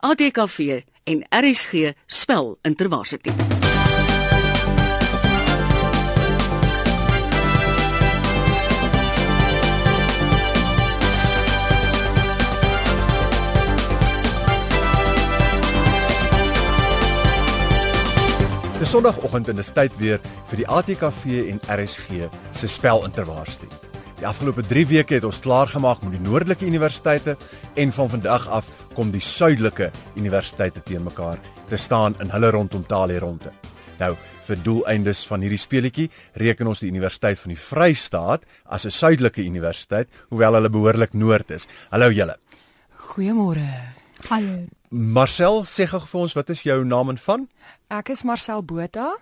ATKV en RSG spel intervarsity. Dis Sondagoggend en dis tyd weer vir die ATKV en RSG se spel intervarsity. Die afgelope 3 weke het ons klaar gemaak met die noordelike universiteite en van vandag af kom die suidelike universiteite teen mekaar te staan in hulle rondom Talie ronde. Nou, vir doeleindes van hierdie speletjie reken ons die Universiteit van die Vrystaat as 'n suidelike universiteit, hoewel hulle behoorlik noord is. Hallo julle. Goeiemôre. Hallo. Marcel, sê gou vir ons wat is jou naam en van Ek is Marcel Botha.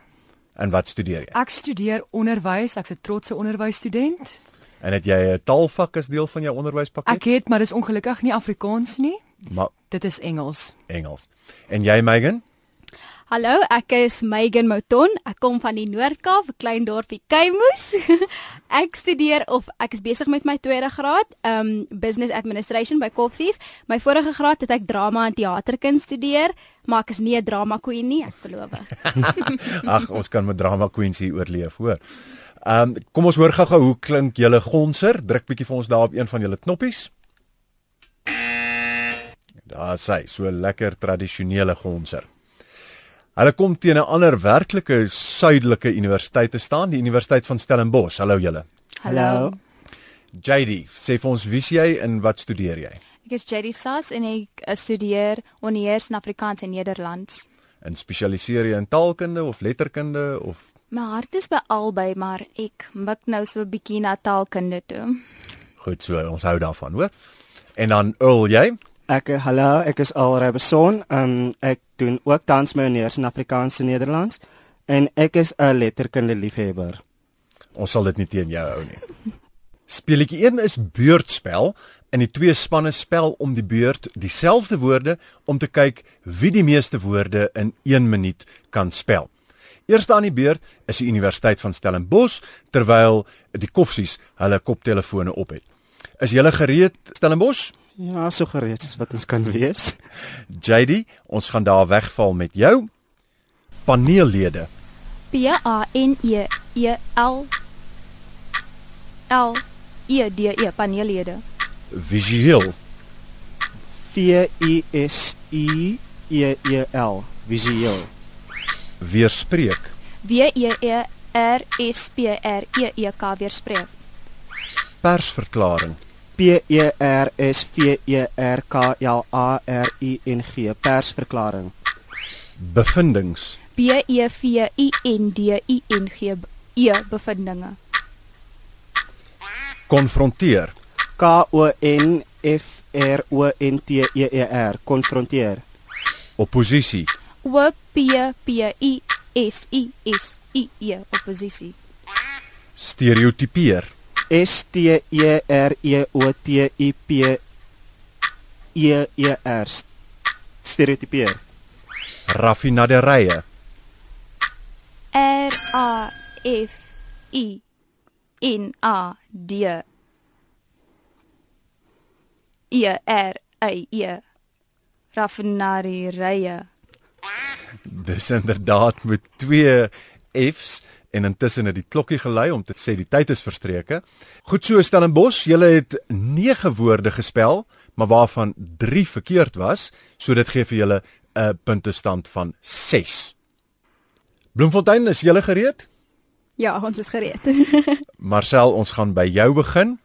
en wat studeer jy? Ek studeer onderwys. Ek's 'n trotse onderwysstudent. En het jy 'n taalvak as deel van jou onderwyspakket? Ek het, maar dis ongelukkig nie Afrikaans nie. maar Dit is Engels. Engels. En jy Megan? Hallo, ek is Megan Mouton. Ek kom van die Noord-Kaap, 'n klein dorpie Keimoes. ek studeer of ek is besig met my tweede graad, um Business Administration by Koffsies. My vorige graad het ek drama en teaterkuns studeer, maar ek is nie 'n drama queen nie, ek verloor. Ag, ons kan met drama queens hier oorleef, hoor. Ehm um, kom ons hoor gou-gou hoe klink julle gonser? Druk bietjie vir ons daar op een van julle knoppies. Daar sê, so lekker tradisionele gonser. Hulle kom teen 'n ander werklike suidelike universiteit te staan, die Universiteit van Stellenbosch. Hallo julle. Hallo. JD, sê vir ons wie is jy en wat studeer jy? Ek is JD Sas en ek uh, studeer onderheers in Afrikaans en Nederlands. En spesialiseer jy in taalkunde of letterkunde of My hart is by albei, maar ek mik nou so 'n bietjie na taalkunde toe. goed so, ons hou daarvan, hoor. En dan Earl, jy? Ek eh, hallo, ek is Alre Beson. Um, ek doen ook tans my honeurs in Afrikaans en Nederlands en ek is 'n letterkunde liefhebber. Ons sal dit nie teen jou hou nie. Speletjie 1 is beurtspel en die twee spanne spel om die beurt dieselfde woorde om te kyk wie die meeste woorde in 1 minuut kan spel. Eerste aan die beurt is die Universiteit van Stellenbosch terwyl die koffsies hulle koptelefone op het. Is julle gereed Stellenbosch? Ja, so gereed as wat ons kan wees. JD, ons gaan daar wegval met jou. Paneellede. P A N E E L L E D E paneellede. Visueel. V I S I E E L. Visueel. Weerspreek. W E E R S P R E E K weerspreek. Persverklaring. P E R S V E R K L A R I N G. Persverklaring. Bevindings. B E V I N D I N G E bevindinge. Konfronteer. K O N F R O N T E E R. Konfronteer. Oppositie. O P P I S I S I E oppositie. Stereotipeer. S T E R E O T I P E E R. Stereotipeer. Raffinaderye. R A F I N A D E R A E raffinerye. Dis inderdaad met twee F's en intussen het die klokkie gelei om te sê die tyd is verstreke. Goed so Stellenbosch, julle het 9 woorde gespel, maar waarvan 3 verkeerd was, so dit gee vir julle 'n puntestand van 6. Bloemfontein, is julle gereed? Ja, ons is gereed. Marcel, ons gaan by jou begin.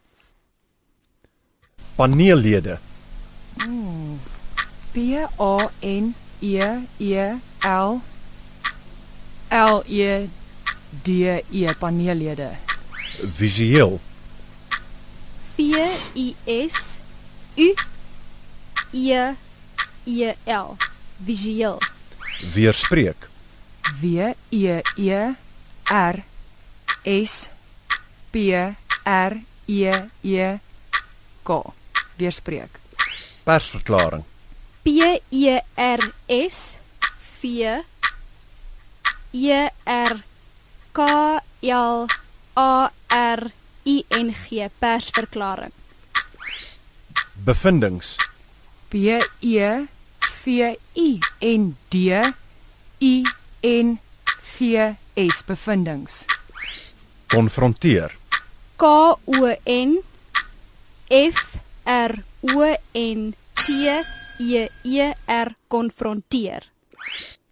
Paneellede. P A N E E L L E D E paneellede. Visueel. V I S U E E L. Visueel. Weerspreek. W E E R S P R E E K. Weerspreek. Persverklaring. P E R S V E R K L A R I N G persverklaring. Bevindings. B E V I N D I N G S bevindings. Konfronteer. K O N F R O N T E E R konfronteer.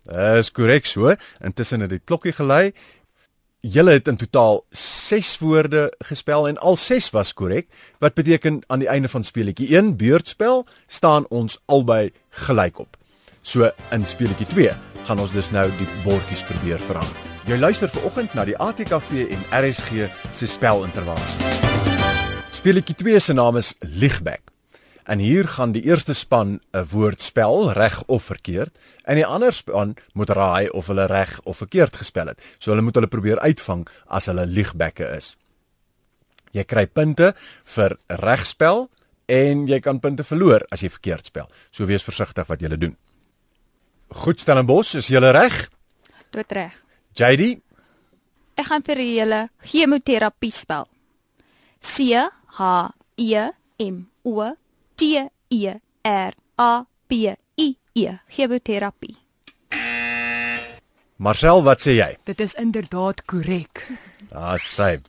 Dis korrek so. Intussen het die klokkie gelei. Julle het in totaal 6 woorde gespel en al 6 was korrek, wat beteken aan die einde van speletjie 1 beurtspel staan ons albei gelyk op. So in speletjie 2 gaan ons dus nou die bordjies probeer verander. Jy luister vanoggend na die ATKV en RSG se spelintervalle. Speletjie 2 se naam is Liegback. En hier gaan die eerste span 'n woord spel reg of verkeerd en die ander span moet raai of hulle reg of verkeerd gespel het. So hulle moet hulle probeer uitvang as hulle liegbekke is. Jy kry punte vir regspel en jy kan punte verloor as jy verkeerd spel. So wees versigtig wat jy doen. Goed Stellenbosch, is jy reg? Dit reg. JD, Ek gaan vir julle chemoterapie spel. C H E M O T E R A P I E. Chemoterapie. Marcel, wat sê jy? Dit is inderdaad korrek. Ah, sy.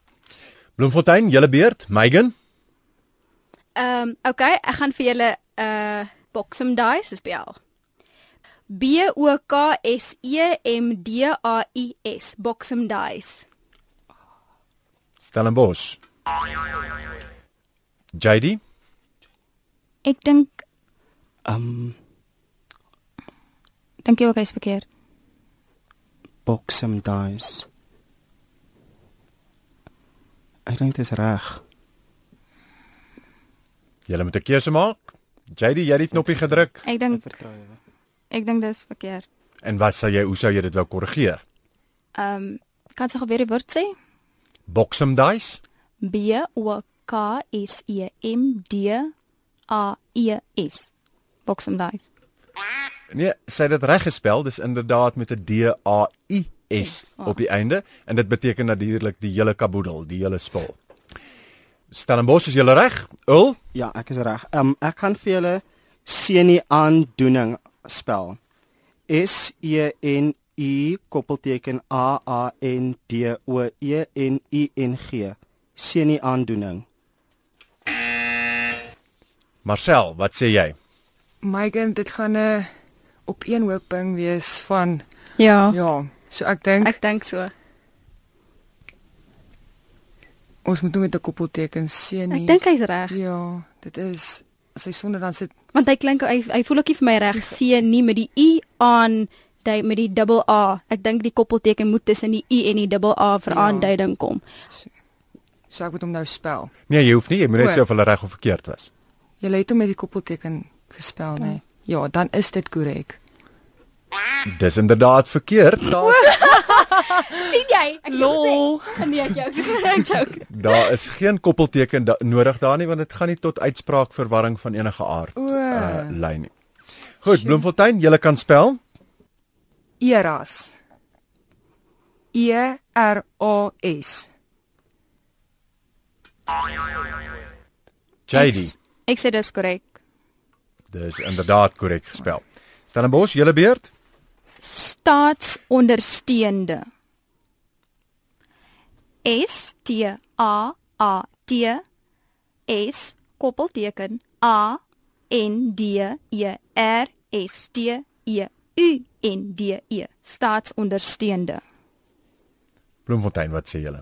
Bloemfontein, julle beurt. Megan, Ehm um, okay, ek gaan vir julle 'n uh, boxem dice spel. B O K S E M D A I S boxem dice. Stellenbosch. JD, Ek dink Um dink jy ook hy's verkeerd. boxem dice. Ek dink dit is reg. julle moet 'n keuse maak. JD, jy het die knoppie gedruk. Ek dink ek dink dis verkeerd. En wat sou jy, hoe sou jy dit wou korrigeer? Ehm um, kan jy gou weer die woord sê? Boxem dice? B O K S E M D A I S. Boxem dice. Nee, sy het dit reg gespel. Dis inderdaad met 'n D A I S op die einde en dit beteken natuurlik die hele kaboedel, die hele spul. Stellenbosch, is jy reg? Ul? Ja, ek is reg. Um ek gaan vir julle senie aandoening spel. S E N I koppelteken A A N D O E N I N G. Senie aandoening. Marcel, wat sê jy? Megan, dit gaan 'n opeenhoping wees van Ja. ja, so ek dink Ek dink so. ons moet nou met 'n koppelteken sien nie. Ek dink hy's reg. ja, dit is as hy sonder dan sit Want hy klink hy, hy voel ook nie vir my reg C nie met die U aan die met die dubbel A. Ek dink die koppelteken moet tussen die U en die dubbel A vir Ja. aanduiding kom. so ek moet hom nou spel. Nee, jy hoef nie, jy moet net sê of hulle reg of verkeerd was. Jy het hom met die koppelteken gespel, nê? Nee. Ja, dan is dit korrek. Dis inderdaad verkeerd. Sien jy? Ek Lol. Sê, nee, ek joke. Ek joke. daar is geen koppelteken da nodig daar nie want dit gaan nie tot uitspraak verwarring van enige aard O. uh, lei nie. Goed, Bloemfontein, jy kan spel. Eras. E R A S. JD. Ek, ek sê dis korrek. Dis inderdaad korrek gespel. Stellenbosch, julle beurt. Staatsondersteunende. S T A A T S koppelteken A N D E R S T E U N D E staatsondersteunende. Bloemfontein, wat sê julle?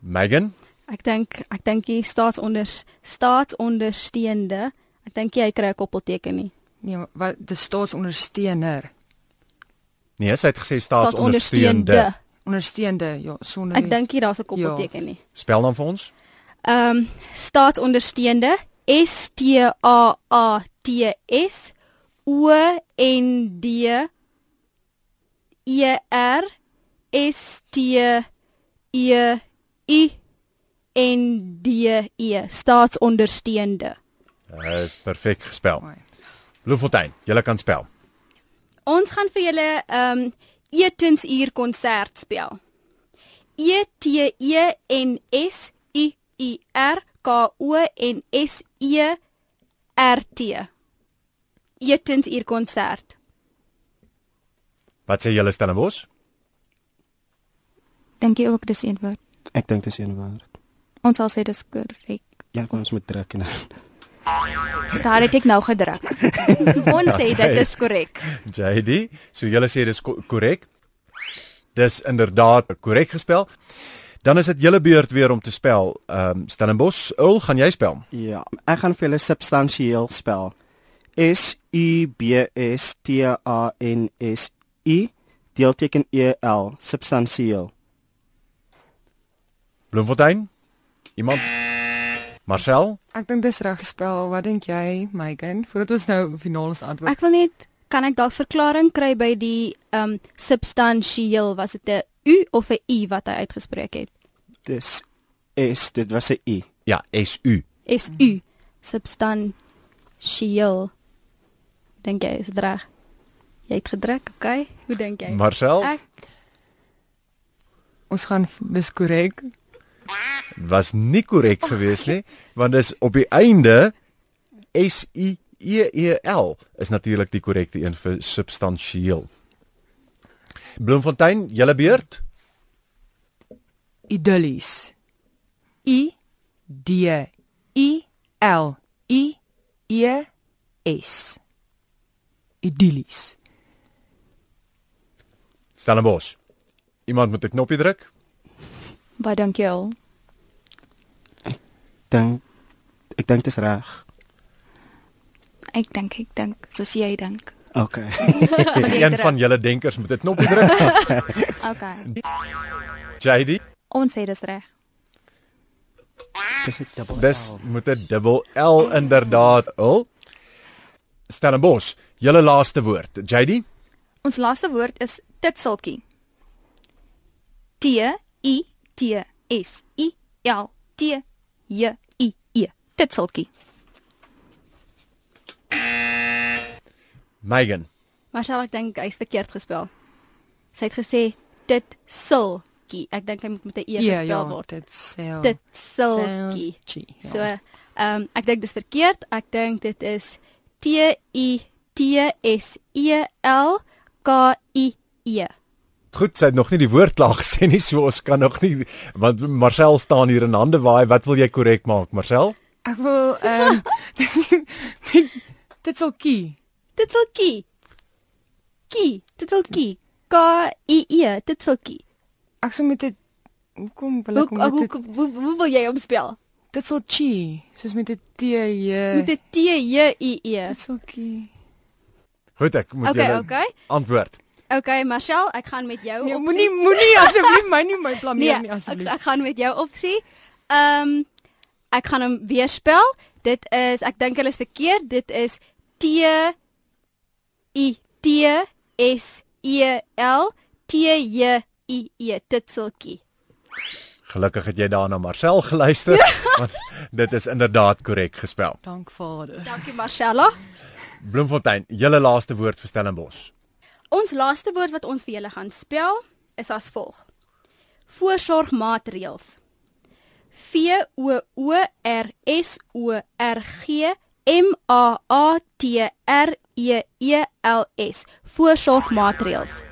Megan, Ek dink ek dink die staatsonder staatsondersteunende. Ek dink jy kry 'n koppelteken nie. Nee, wat die staatsondersteuner. nee, sy het gesê staatsondersteunende. Ondersteunende, ja, sonder Ek dink nie daar's 'n koppelteken nie. Spel dan vir ons. Ehm um, staatsondersteunende S T A A T S O N D E R S T E I N D E staatsondersteunende. Dis perfek gespel. Mooi. Bloemfontein, julle kan spel. Ons gaan vir julle ehm um, etensuur konsert spel. E T E N S U I R K O N S E R T. etensuur konsert. Wat sê julle Stellenbosch? Dink jy ook dis een woord? Ek dink dis een woord. Ons sal sê dis korrek. Ja, kom ons moet druk en Daar het ek nou gedruk. Ons sê dit is korrek. JD, so julle sê dis ko- korrek. Dis inderdaad korrek gespel. Dan is dit julle beurt weer om te spel. Ehm um, Stellenbosch, Ul, gaan jy spel? Ja, ek gaan vir julle substansieel spel. S U B S T A N S I deelteken E L substansieel. Bloemfontein? Iemand? Marcel? Ek dink dis reg gespel. Wat dink jy, Megan? Voordat ons nou finaal ons antwoord. Ek wil net kan ek dalk verklaring kry by die ehm um, substansieel was dit 'n u of 'n i wat hy uitgespreek het? Dis S, dit was 'n I. Ja, SU. S u substansieel. Dink jy is dit reg? Jy het gedruk, okay? Hoe dink jy? Marcel? Ek Ons gaan dis korrek. Was nie korrek geweest nie, want dis op die einde S U E E L is natuurlik die korrekte een vir substansieel. Bloemfontein, julle beurt? Idyllies. I D I L I E S. Idyllies. Stellenbosch. Iemand moet 'n knoppie druk. Baie dankie al. Dink ek dink dis reg. Ek dink ek dink soos jy dink. Okay. Een van julle denkers moet 'n knoppie druk. Okay. JD, Ons sê dis reg. dis 'n dubbel. dis moet 'n dubbel L inderdaad. Ul. Stellenbosch, julle laaste woord. JD? Ons laaste woord is titseltjie. T I T S I L T J E. Titseltjie. Megan. Marcel ek dink hy's verkeerd gespel. Sy het gesê dit sulkie. Ek dink hy moet met 'n e Ja, gespel ja, word. dit sê. Dit sulkie. Ja. So, ehm um, ek dink dis verkeerd. Ek dink dit is T I T S E L K I E. Goed, sy het nog nie die woord klaar gesê nie, so ons kan nog nie want Marcel staan hier in hande waai. Wat wil jy korrek maak, Marcel? Ek wil ehm dit sal kie. Dit sulkie. Ki, dit sulkie. K I E, dit sulkie. Ek sou met dit hoekom wil ek hoe, met dit hoe, hoe, hoe wil jy hom spel? dit sal chi, soos met 'n T J. Met 'n T J I E. Dit sal kie. Goed, ek moet Okay, julle okay. antwoord. Okay, Marcel, ek gaan met jou Nee, opsie. moenie moenie asseblief my nie my blameer nie Nee, ek, asseblief. ek gaan met jou opsie. Ehm um, ek gaan hom weer spel. Dit is ek dink hulle is verkeerd. Dit is T I T S E L T J I E titseltjie. Gelukkig het jy daarna Marcel geluister, want dit is inderdaad korrek gespel. Dank Vader. Dankie Marcella. Bloemfontein, julle laaste woord vir Stellenbosch. Ons laaste woord wat ons vir julle gaan spel is as volg. Voorsorgmaatreëls. V O O R S O R G M A A T R E E L S. Voorsorgmaatreëls.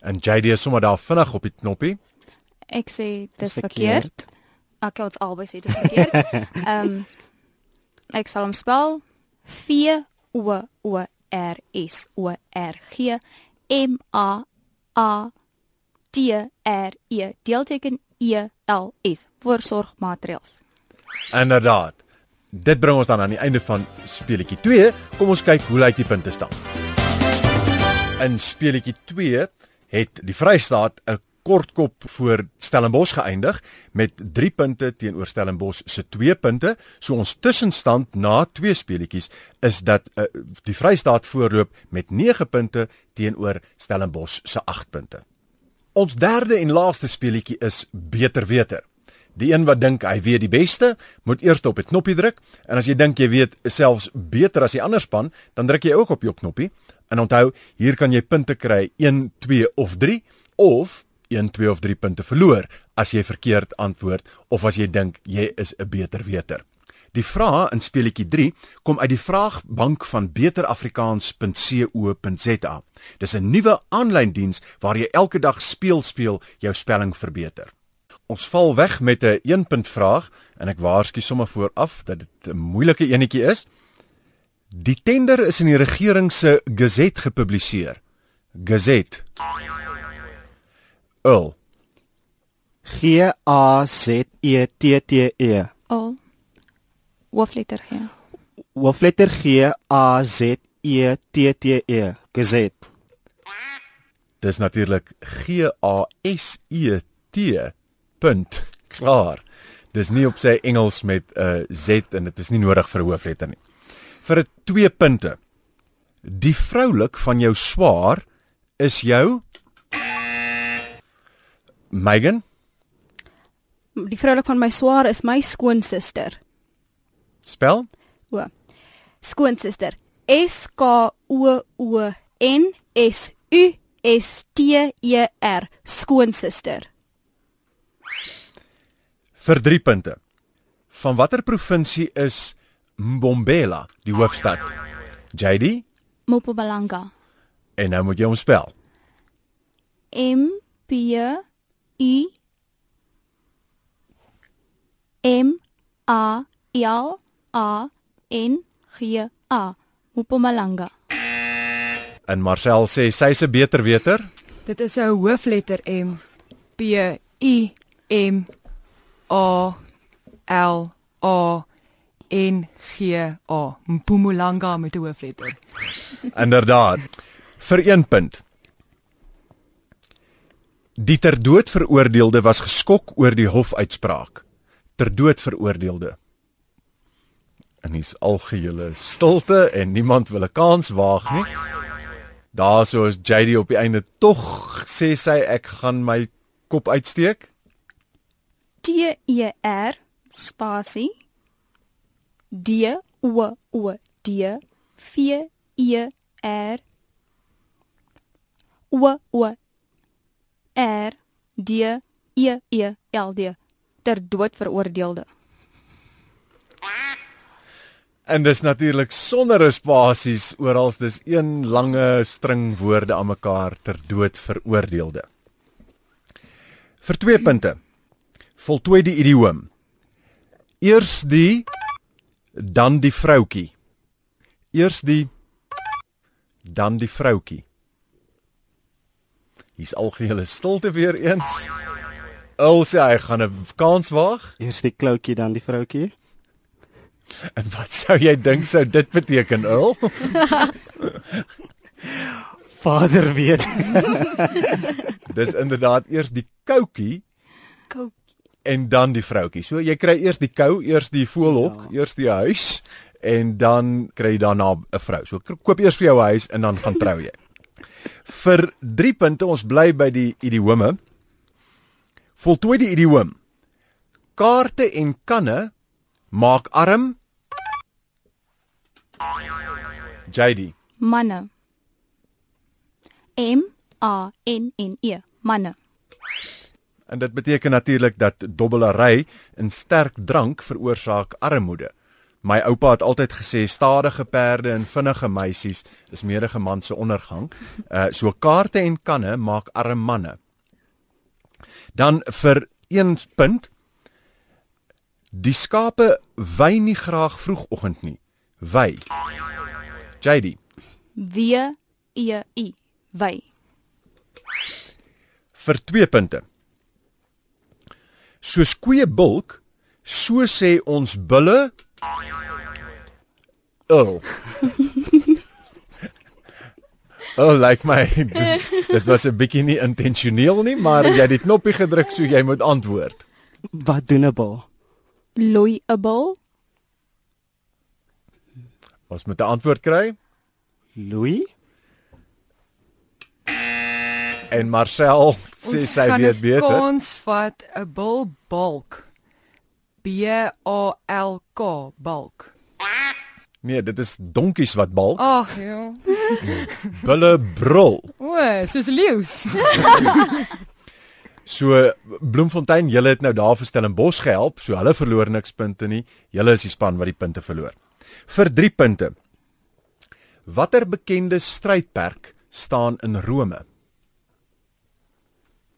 En JD is sommer daar vinnig op die knoppie. Ek sê dis Dis verkeerd. Ek het albei sê dis verkeerd. Ehm um, ek sal hom spel V O O R S O R G M A A T R E deelteken E L S voorsorgmaatreëls. Inderdaad. Dit bring ons dan aan die einde van speletjie 2. Kom ons kyk hoe lyk die punte staan. In speletjie 2 het die Vrystaat 'n kortkop voor Stellenbosch geëindig met 3 punte teenoor Stellenbosch se 2 punte. So ons tussenstand na twee speletjies is dat uh, die Vrystaat voorloop met 9 punte teenoor Stellenbosch se 8 punte. Ons derde en laaste speletjie is beter weter. Die een wat dink hy weet die beste, moet eers op 'n knoppie druk en as jy dink jy weet selfs beter as die ander span, dan druk jy ook op jou knoppie. En onthou, hier kan jy punte kry 1, 2 of 3 of 1, 2 of 3 punte verloor as jy verkeerd antwoord of as jy dink jy is 'n beter weter. Die vrae in speletjie 3 kom uit die vraagbank van beterafrikaans.co.za. Dis 'n nuwe aanlyn diens waar jy elke dag speel speel jou spelling verbeter. Ons val weg met 'n 1 punt vraag en ek waarsku sommer vooraf dat dit 'n moeilike enetjie is. Die tender is in die regering se Gazette gepubliseer. Gazette. Ul. G A Z E T T E. Al. Hoofletter G. Hoofletter G A Z E T T E. Gazette. Dis natuurlik G A S E T. Punt. Klaar. Dis nie op sy Engels met 'n uh, Z en dit is nie nodig vir 'n hoofletter nie. Vir 'n 2 punte. Die vroulik van jou swaar is jou Megan. Die vroulik van my swaar is my skoonsister. Spel? O. Skoonsister. S K O O N S U S T E R. Skoonsister. Vir 3 punte. Van watter provinsie is Mbombela, die hoofstad? JD, Mpumalanga. en nou moet jy hom spel. M P I M A L A N G A. Mpumalanga. En Marcel sê sy's 'n beter weter. Dit is 'n hoofletter M P I M A L A N G A. Mpumalanga met 'n hoofletter. Inderdaad. Vir 1 punt. Die ter dood veroordeelde was geskok oor die hofuitspraak. Ter dood veroordeelde. En hier's algehele stilte en niemand wil 'n kans waag nie. Daarso is JD op die einde tog sê sy ek gaan my kop uitsteek. T E R spasie D O O D V E R O O R D E E L D ter dood veroordeelde. En dis natuurlik sonder spasies oral dis een lange string woorde aan mekaar ter dood veroordeelde. Vir 2 punte. Voltooi die idioom. Eers die dan die vroutkie. Eers die dan die vroutkie. Hier's algehele stilte weer eens. Ul sê hy gaan 'n kans waag. Eers die kloutjie dan die vroutjie. En wat sou jy dink sou dit beteken, Ul? Vader weet. Dis inderdaad eers die koutjie Kouk. en dan die vroutjie. So jy kry eers die kou, eers die voelhok, ja. eers die huis en dan kry jy daarna 'n vrou. So koop eers vir jou 'n huis en dan gaan trou jy. vir 3 punte ons bly by die idiome. Voltooi die idioom. Kaarte en kanne maak arm JD. Manne. M A N N E. Manne. En dit beteken natuurlik dat dobbelary en sterk drank veroorsaak armoede. My oupa het altyd gesê stadige perde en vinnige meisies is menige man se ondergang. Uh so kaarte en kanne maak arm manne. Dan vir 1 punt. Die skape wy nie graag vroegoggend nie. Wy. JD. W E I. Wy. vir 2 punte. Soos koeie bulk, so sê ons bulle ul. Oh, like my. Dit, was 'n bietjie nie intentioneel nie, maar jy het die knoppie gedruk so jy moet antwoord. Wat doen 'n bil? Loyable. Ons moet 'n antwoord kry Louis? en Marcel sê Ons sy weet beter. Kans vat 'n bil balk. B A L K balk. Nee, dit is donkies wat balk. Ag ja. Bulle brul. O, soos leeu's. So Bloemfontein, julle het nou daar vir Stellenbosch gehelp, so hulle verloor niks punte nie. Julle is die span wat die punte verloor. Vir 3 punte. Watter bekende strydperk staan in Rome?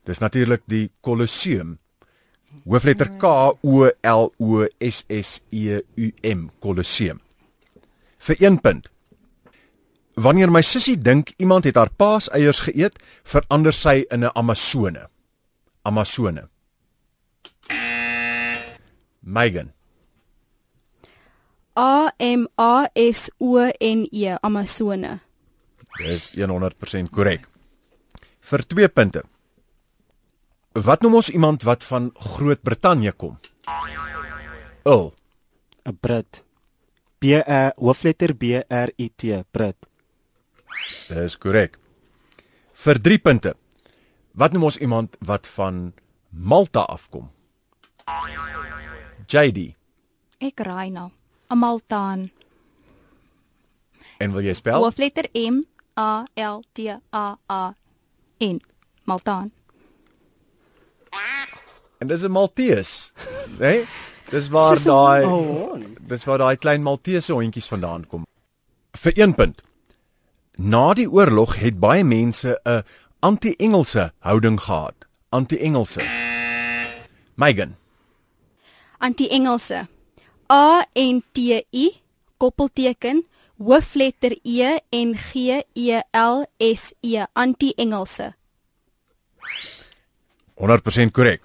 Dis natuurlik die Colosseum. Hoofletter K O L O S S E U M Colosseum. Vir 1 punt. Wanneer my sussie dink iemand het haar paaseiers geëet, verander sy in 'n Amazone. Amazone. Megan. A M A S O N E Amazone. Dis 100% korrek. Vir 2 punte. Wat noem ons iemand wat van Groot-Brittanje kom? Ul. 'n Brit. B E hoofletter B R I T Brit. Dis korrek. Vir 3 punte. Wat noem ons iemand wat van Malta afkom? JD. Ek raai nou. 'n Maltaan. En wil jy spel? Hoofletter M A L T A A N. Maltaan. En dis 'n Maltese, né? Nee? Dis waar daai dis waar daai klein Maltese hondjies vandaan kom. Vir 1 punt. Na die oorlog het baie mense 'n anti-Engelse houding gehad. Anti-Engelse. Megan. Anti-Engelse. A N T I koppelteken hoofletter E en G E L S E anti-Engelse. 100% korrek.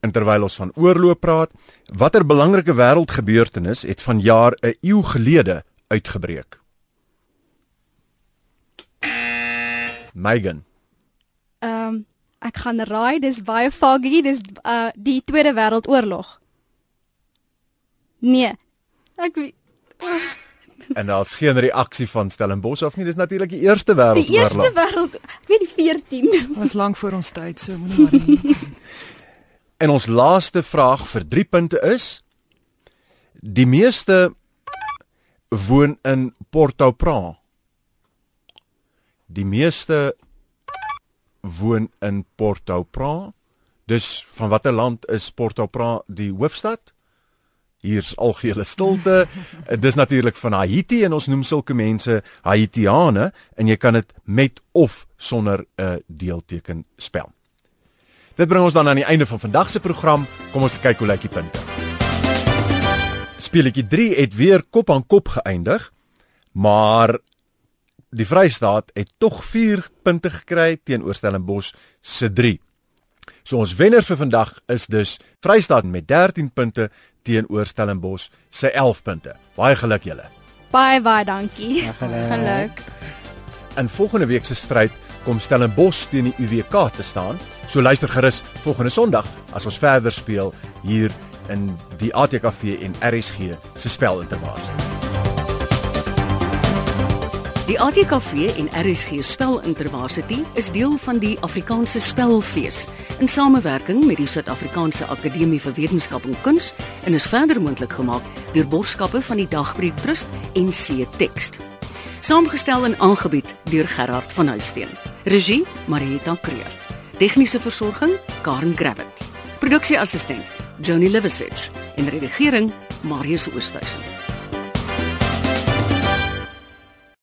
En terwyl ons van oorloop praat, watter belangrike wêreldgebeurtenis het vanjaar 'n eeu gelede uitgebreek? Megan. Ehm um, ek gaan raai, dis baie foggy, dis uh die Tweede Wêreldoorlog. Nee. Ek En daar's geen reaksie van Stellenbosch af nie. Dis natuurlik die Eerste die Eerste Wêreldoorlog. Wêreld, ek weet die 14. Was lank voor ons tyd, so moenie worry nie. En ons laaste vraag vir 3 punte is: Die meeste woon in Port-au-Prince. Die meeste woon in Port-au-Prince. Dis van watter land is Port-au-Prince die hoofstad? Hier's algehele stilte. Dis natuurlik van Haiti en ons noem sulke mense Haitiane en jy kan dit met of sonder 'n deelteken spel. Dit bring ons dan aan die einde van vandag se program. Kom ons kyk hoe lyk die punte. Speletjie 3 het weer kop aan kop geëindig, maar die Vrystaat het tog 4 punte gekry teenoor Stellenbosch se 3. So ons wenner vir vandag is dus Vrystaat met 13 punte teenoor Stellenbosch se 11 punte. Baie geluk julle. Baie baie dankie. Geluk. In volgende week se stryd kom Stellenbosch teen die UWK te staan. So luister gerus volgende Sondag as ons verder speel hier in die ATKV en RSG se spelintervaas. Die ATKV en RSG Spelintervarsity is deel van die Afrikaanse Spelfees in samewerking met die Suid-Afrikaanse Akademie vir Wetenskap en Kuns en is verder moontlik gemaak deur borgskappe van die Dagbreek Trust en C Tekst. Saamgestel en aangebied deur Gerard van Huisteen. Regie Marieta Kreer. Tegniese versorging Karen Gravett. Produksieassistent Joni Liversidge en redigering Marius Oosthuizen.